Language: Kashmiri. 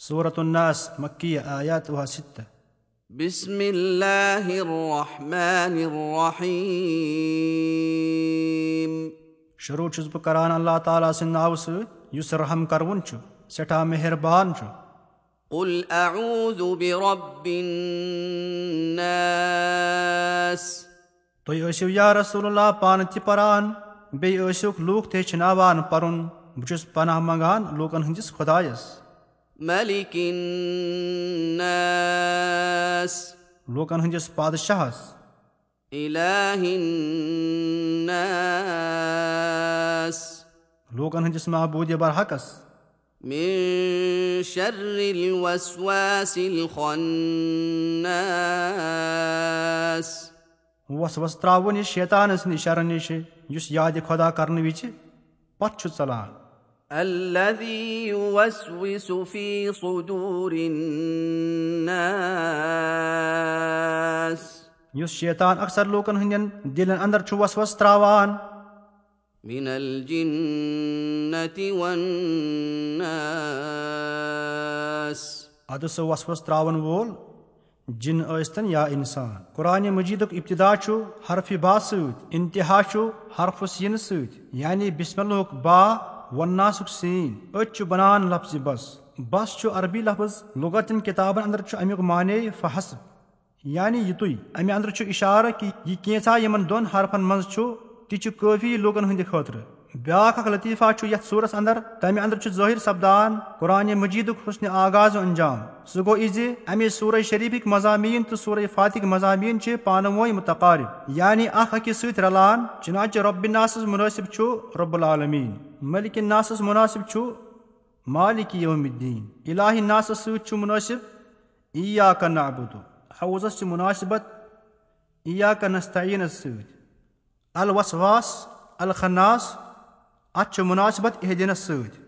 سورة الناس مكية آياتها ستة بسم الله الرحمن الرحيم شروع چھُس بہٕ کران اللہ تعالیٰ سٕنٛدِ ناوٕ سۭتۍ یُس رحم کروُن چھُ سٮ۪ٹھاہ مہربان چھُ قل أعوذ برب الناس تُہۍ ٲسِو یا رسول اللہ پانہٕ تہِ پران بیٚیہِ ٲسِکھ لوٗکھ تہِ ہیٚچھناوان پرُن بہٕ چھُس پناہ منٛگان لوٗکن ہٕنٛدِس خۄدایس ملك الناس. لوٗکن إله الناس. لوٗکن ہٕنٛدِس محبوٗدِ برحقس من شر الوسواس الخناس. وس وس تراوُن یہِ شیطان سٕنٛدِ شرن نِش یُس یادِ خۄدا کرنہٕ وِزِ پتھ چھُ ژلان الذي يوسوس في صدور الناس. یُس شیطان اکثر لوٗکن ہٕنٛدٮ۪ن دِلن انٛدر چھُ وس وس تراوان. من الجنة والناس. ادٕ سُہ وس وس تراون وول؟ جِن ٲسۍتن یا اِنسان قۄرانہِ مجیٖدُک ابتدا چھُ حرفہِ با سۭتۍ انتہا چھُ حرفہٕ سیٖنہٕ سۭتۍ یعنی بسملُک با ونناسُک سین أتۍ چھُ بنان لفظِ بس. بس چھُ عربی لفظ. لُغتن کِتابن انٛدر چھُ امیُک معنے فحسب. یعنی یِتُے امہِ انٛدر چھُ اِشارٕ کہِ یہِ کینٛژھا یِمن دۄن حرفن منٛز چھُ تہِ چھُ کٲفی لوٗکن ہٕنٛدِ خٲطرٕ بیاکھ اکھ لطیفہ چھُ یتھ سوٗرس انٛدر تمہِ انٛدر چھُ ظٲہِر سپدان قۄرانہِ مجیٖدُک حُسنہِ آغاز انجام سُہ گوٚو یہِ زِ امہِ سورے شریٖفٕکۍ مضامیٖن تہٕ سورے فاتِق مضامیٖن چھِ پانہٕ ؤنۍ مُتقارِب یعنی اکھ أکِس سۭتۍ رلان چِناچہِ رۄبہِ ناسس مُنٲسِب چھُ رۄب العالمیٖن مٔلکہِ ناسس مُنٲسِب چھُ مالِکی یوم الدیٖن الٰہی ناسس سۭتۍ چھُ مُنٲسِب عیا کنا ابوٗدو حوزس چھِ مُناسِبت عیا کنستعیٖنس سۭتۍ الوسواس الخناس اتھ چھُ مُناسِبت عہدیٖنس سۭتۍ